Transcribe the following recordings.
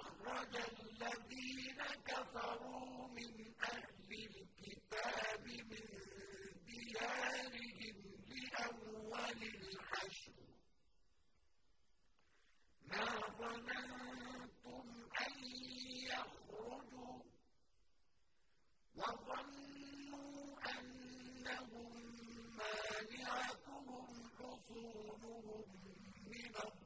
أخرج الذين كفروا من أهل الكتاب من ديارهم لأول الحشر. ما ظننتم أن يخرجوا وظنوا أنهم مانعتهم حصونهم من الله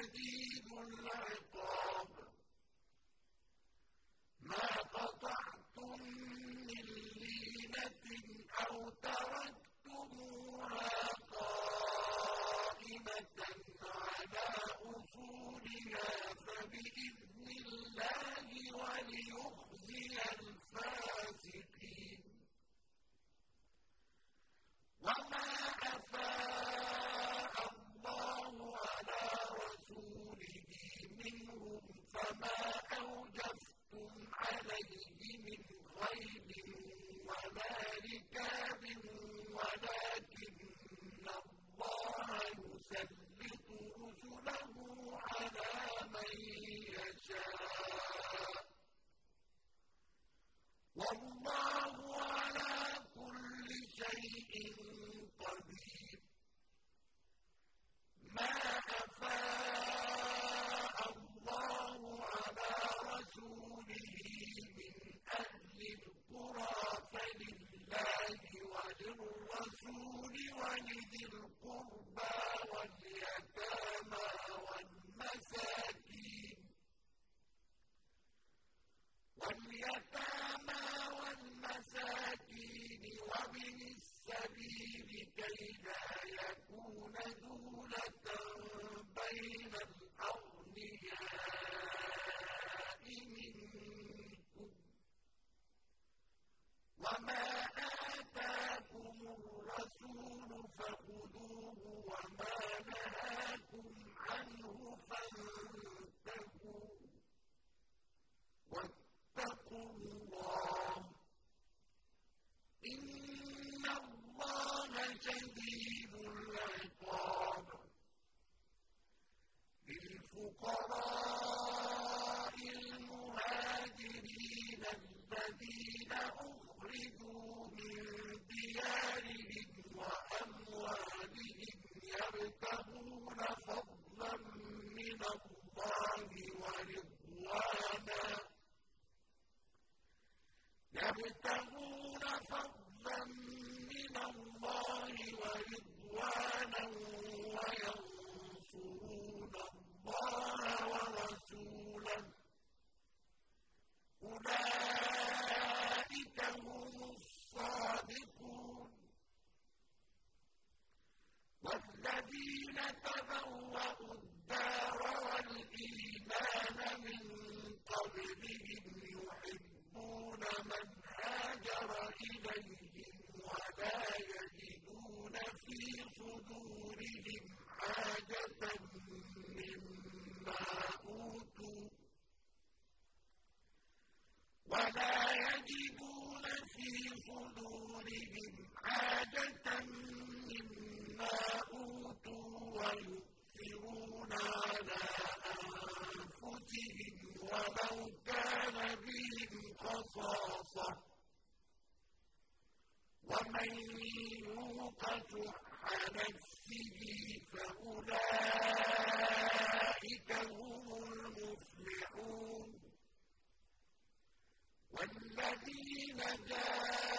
الذي يشاء. والله ومن يوق شح نفسه فأولئك هم المفلحون والذين جاءوا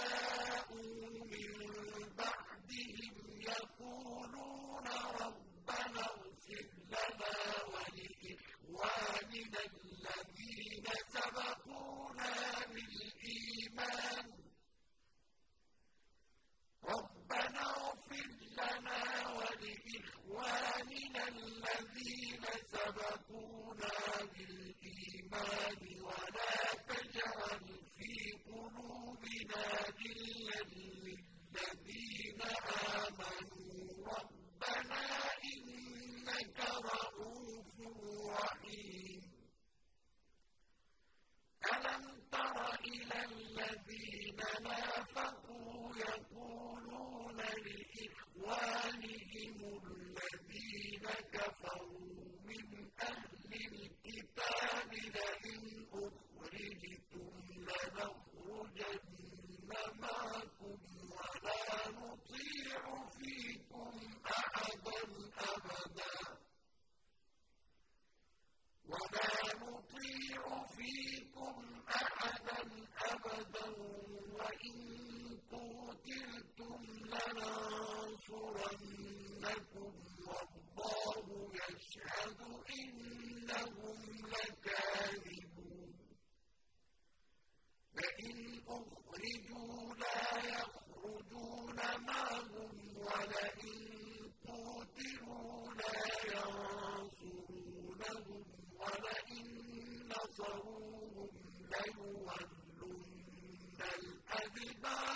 ولئن قتلتم لننصرنكم والله يشهد إنهم لكاذبون لئن أخرجوا لا يخرجون معهم ولئن قتلوا لا ينصرونهم ولئن نصروهم ليولون Bye.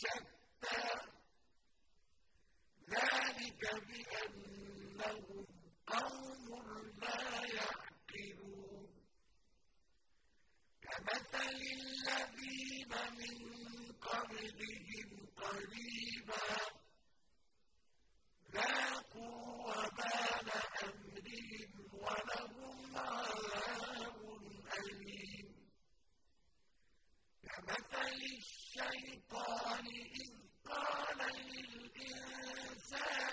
شتى ذلك بأنهم قوم لا يعقلون. كمثل الذين من قبلهم قريباً الشيطان إذ قال للإنسان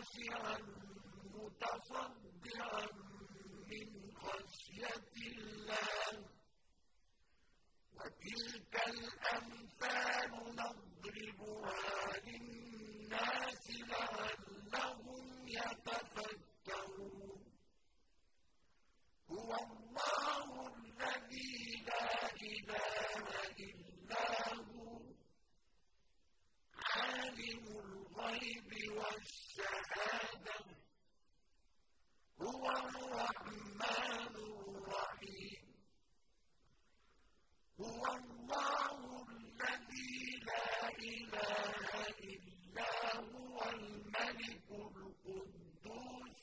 خَاشِعًا مُّتَصَدِّعًا مِّنْ خَشْيَةِ اللَّهِ ۚ وَتِلْكَ الْأَمْثَالُ نَضْرِبُهَا لِلنَّاسِ لَعَلَّهُمْ يَتَفَكَّرُونَ هُوَ اللَّهُ الَّذِي لَا إِلَٰهَ إِلَّا هُوَ عَالِمُ الْغَيْبِ وَالشَّهَادَةِ ۖ هُوَ الرَّحْمَٰنُ الرَّحِيمُ هُوَ اللَّهُ الَّذِي لَا إِلَٰهَ إِلَّا هُوَ الْمَلِكُ الْقُدُّوسُ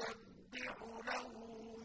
يُسَبِّحُ لَهُ